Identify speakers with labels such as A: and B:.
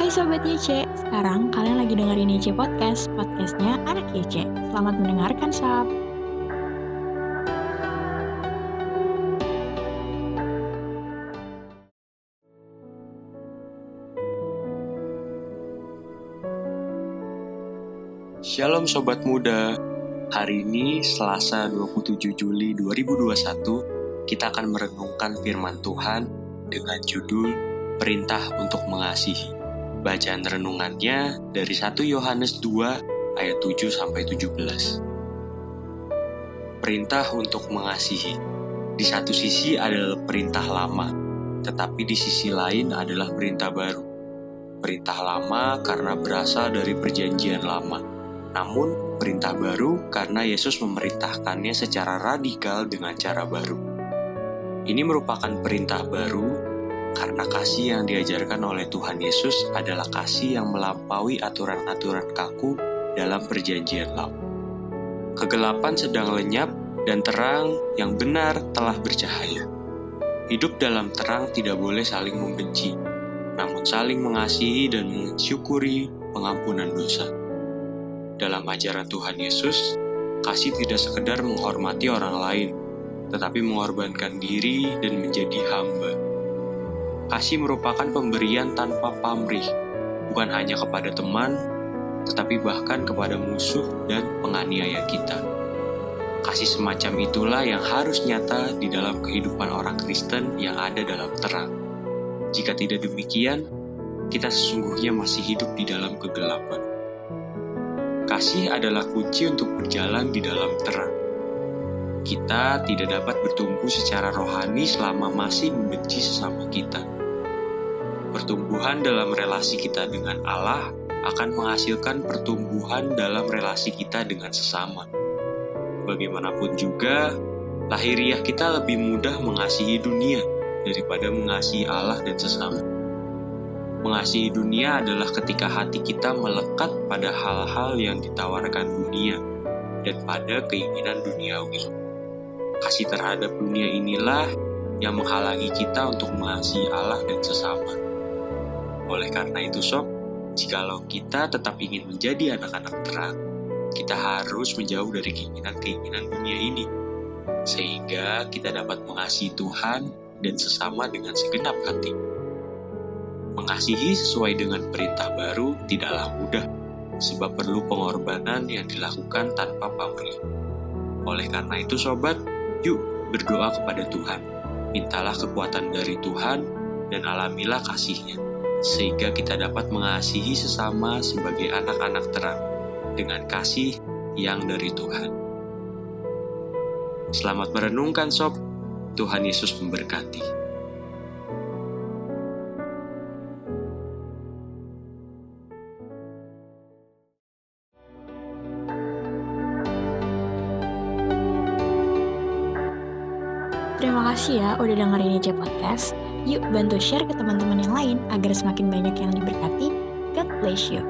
A: Hai Sobat YC, sekarang kalian lagi dengerin YC Podcast, podcastnya anak YC. Selamat mendengarkan, Sob.
B: Shalom Sobat Muda, hari ini Selasa 27 Juli 2021, kita akan merenungkan firman Tuhan dengan judul Perintah untuk Mengasihi. Bacaan renungannya dari 1 Yohanes 2 ayat 7 sampai 17. Perintah untuk mengasihi. Di satu sisi adalah perintah lama, tetapi di sisi lain adalah perintah baru. Perintah lama karena berasal dari perjanjian lama. Namun, perintah baru karena Yesus memerintahkannya secara radikal dengan cara baru. Ini merupakan perintah baru karena kasih yang diajarkan oleh Tuhan Yesus adalah kasih yang melampaui aturan-aturan kaku dalam perjanjian lama. Kegelapan sedang lenyap dan terang yang benar telah bercahaya. Hidup dalam terang tidak boleh saling membenci, namun saling mengasihi dan mensyukuri pengampunan dosa. Dalam ajaran Tuhan Yesus, kasih tidak sekedar menghormati orang lain, tetapi mengorbankan diri dan menjadi hamba Kasih merupakan pemberian tanpa pamrih, bukan hanya kepada teman, tetapi bahkan kepada musuh dan penganiaya kita. Kasih semacam itulah yang harus nyata di dalam kehidupan orang Kristen yang ada dalam terang. Jika tidak demikian, kita sesungguhnya masih hidup di dalam kegelapan. Kasih adalah kunci untuk berjalan di dalam terang. Kita tidak dapat bertumbuh secara rohani selama masih membenci sesama kita Pertumbuhan dalam relasi kita dengan Allah akan menghasilkan pertumbuhan dalam relasi kita dengan sesama. Bagaimanapun juga, lahiriah kita lebih mudah mengasihi dunia daripada mengasihi Allah dan sesama. Mengasihi dunia adalah ketika hati kita melekat pada hal-hal yang ditawarkan dunia dan pada keinginan duniawi. Kasih terhadap dunia inilah yang menghalangi kita untuk mengasihi Allah dan sesama. Oleh karena itu sob, jikalau kita tetap ingin menjadi anak-anak terang, kita harus menjauh dari keinginan-keinginan dunia ini, sehingga kita dapat mengasihi Tuhan dan sesama dengan segenap hati. Mengasihi sesuai dengan perintah baru tidaklah mudah, sebab perlu pengorbanan yang dilakukan tanpa pamrih. Oleh karena itu sobat, yuk berdoa kepada Tuhan. Mintalah kekuatan dari Tuhan dan alamilah kasihnya sehingga kita dapat mengasihi sesama sebagai anak-anak terang dengan kasih yang dari Tuhan. Selamat merenungkan sob, Tuhan Yesus memberkati.
A: Terima kasih ya udah dengerin IC Podcast. Yuk bantu share ke teman-teman yang lain agar semakin banyak yang diberkati. God bless you.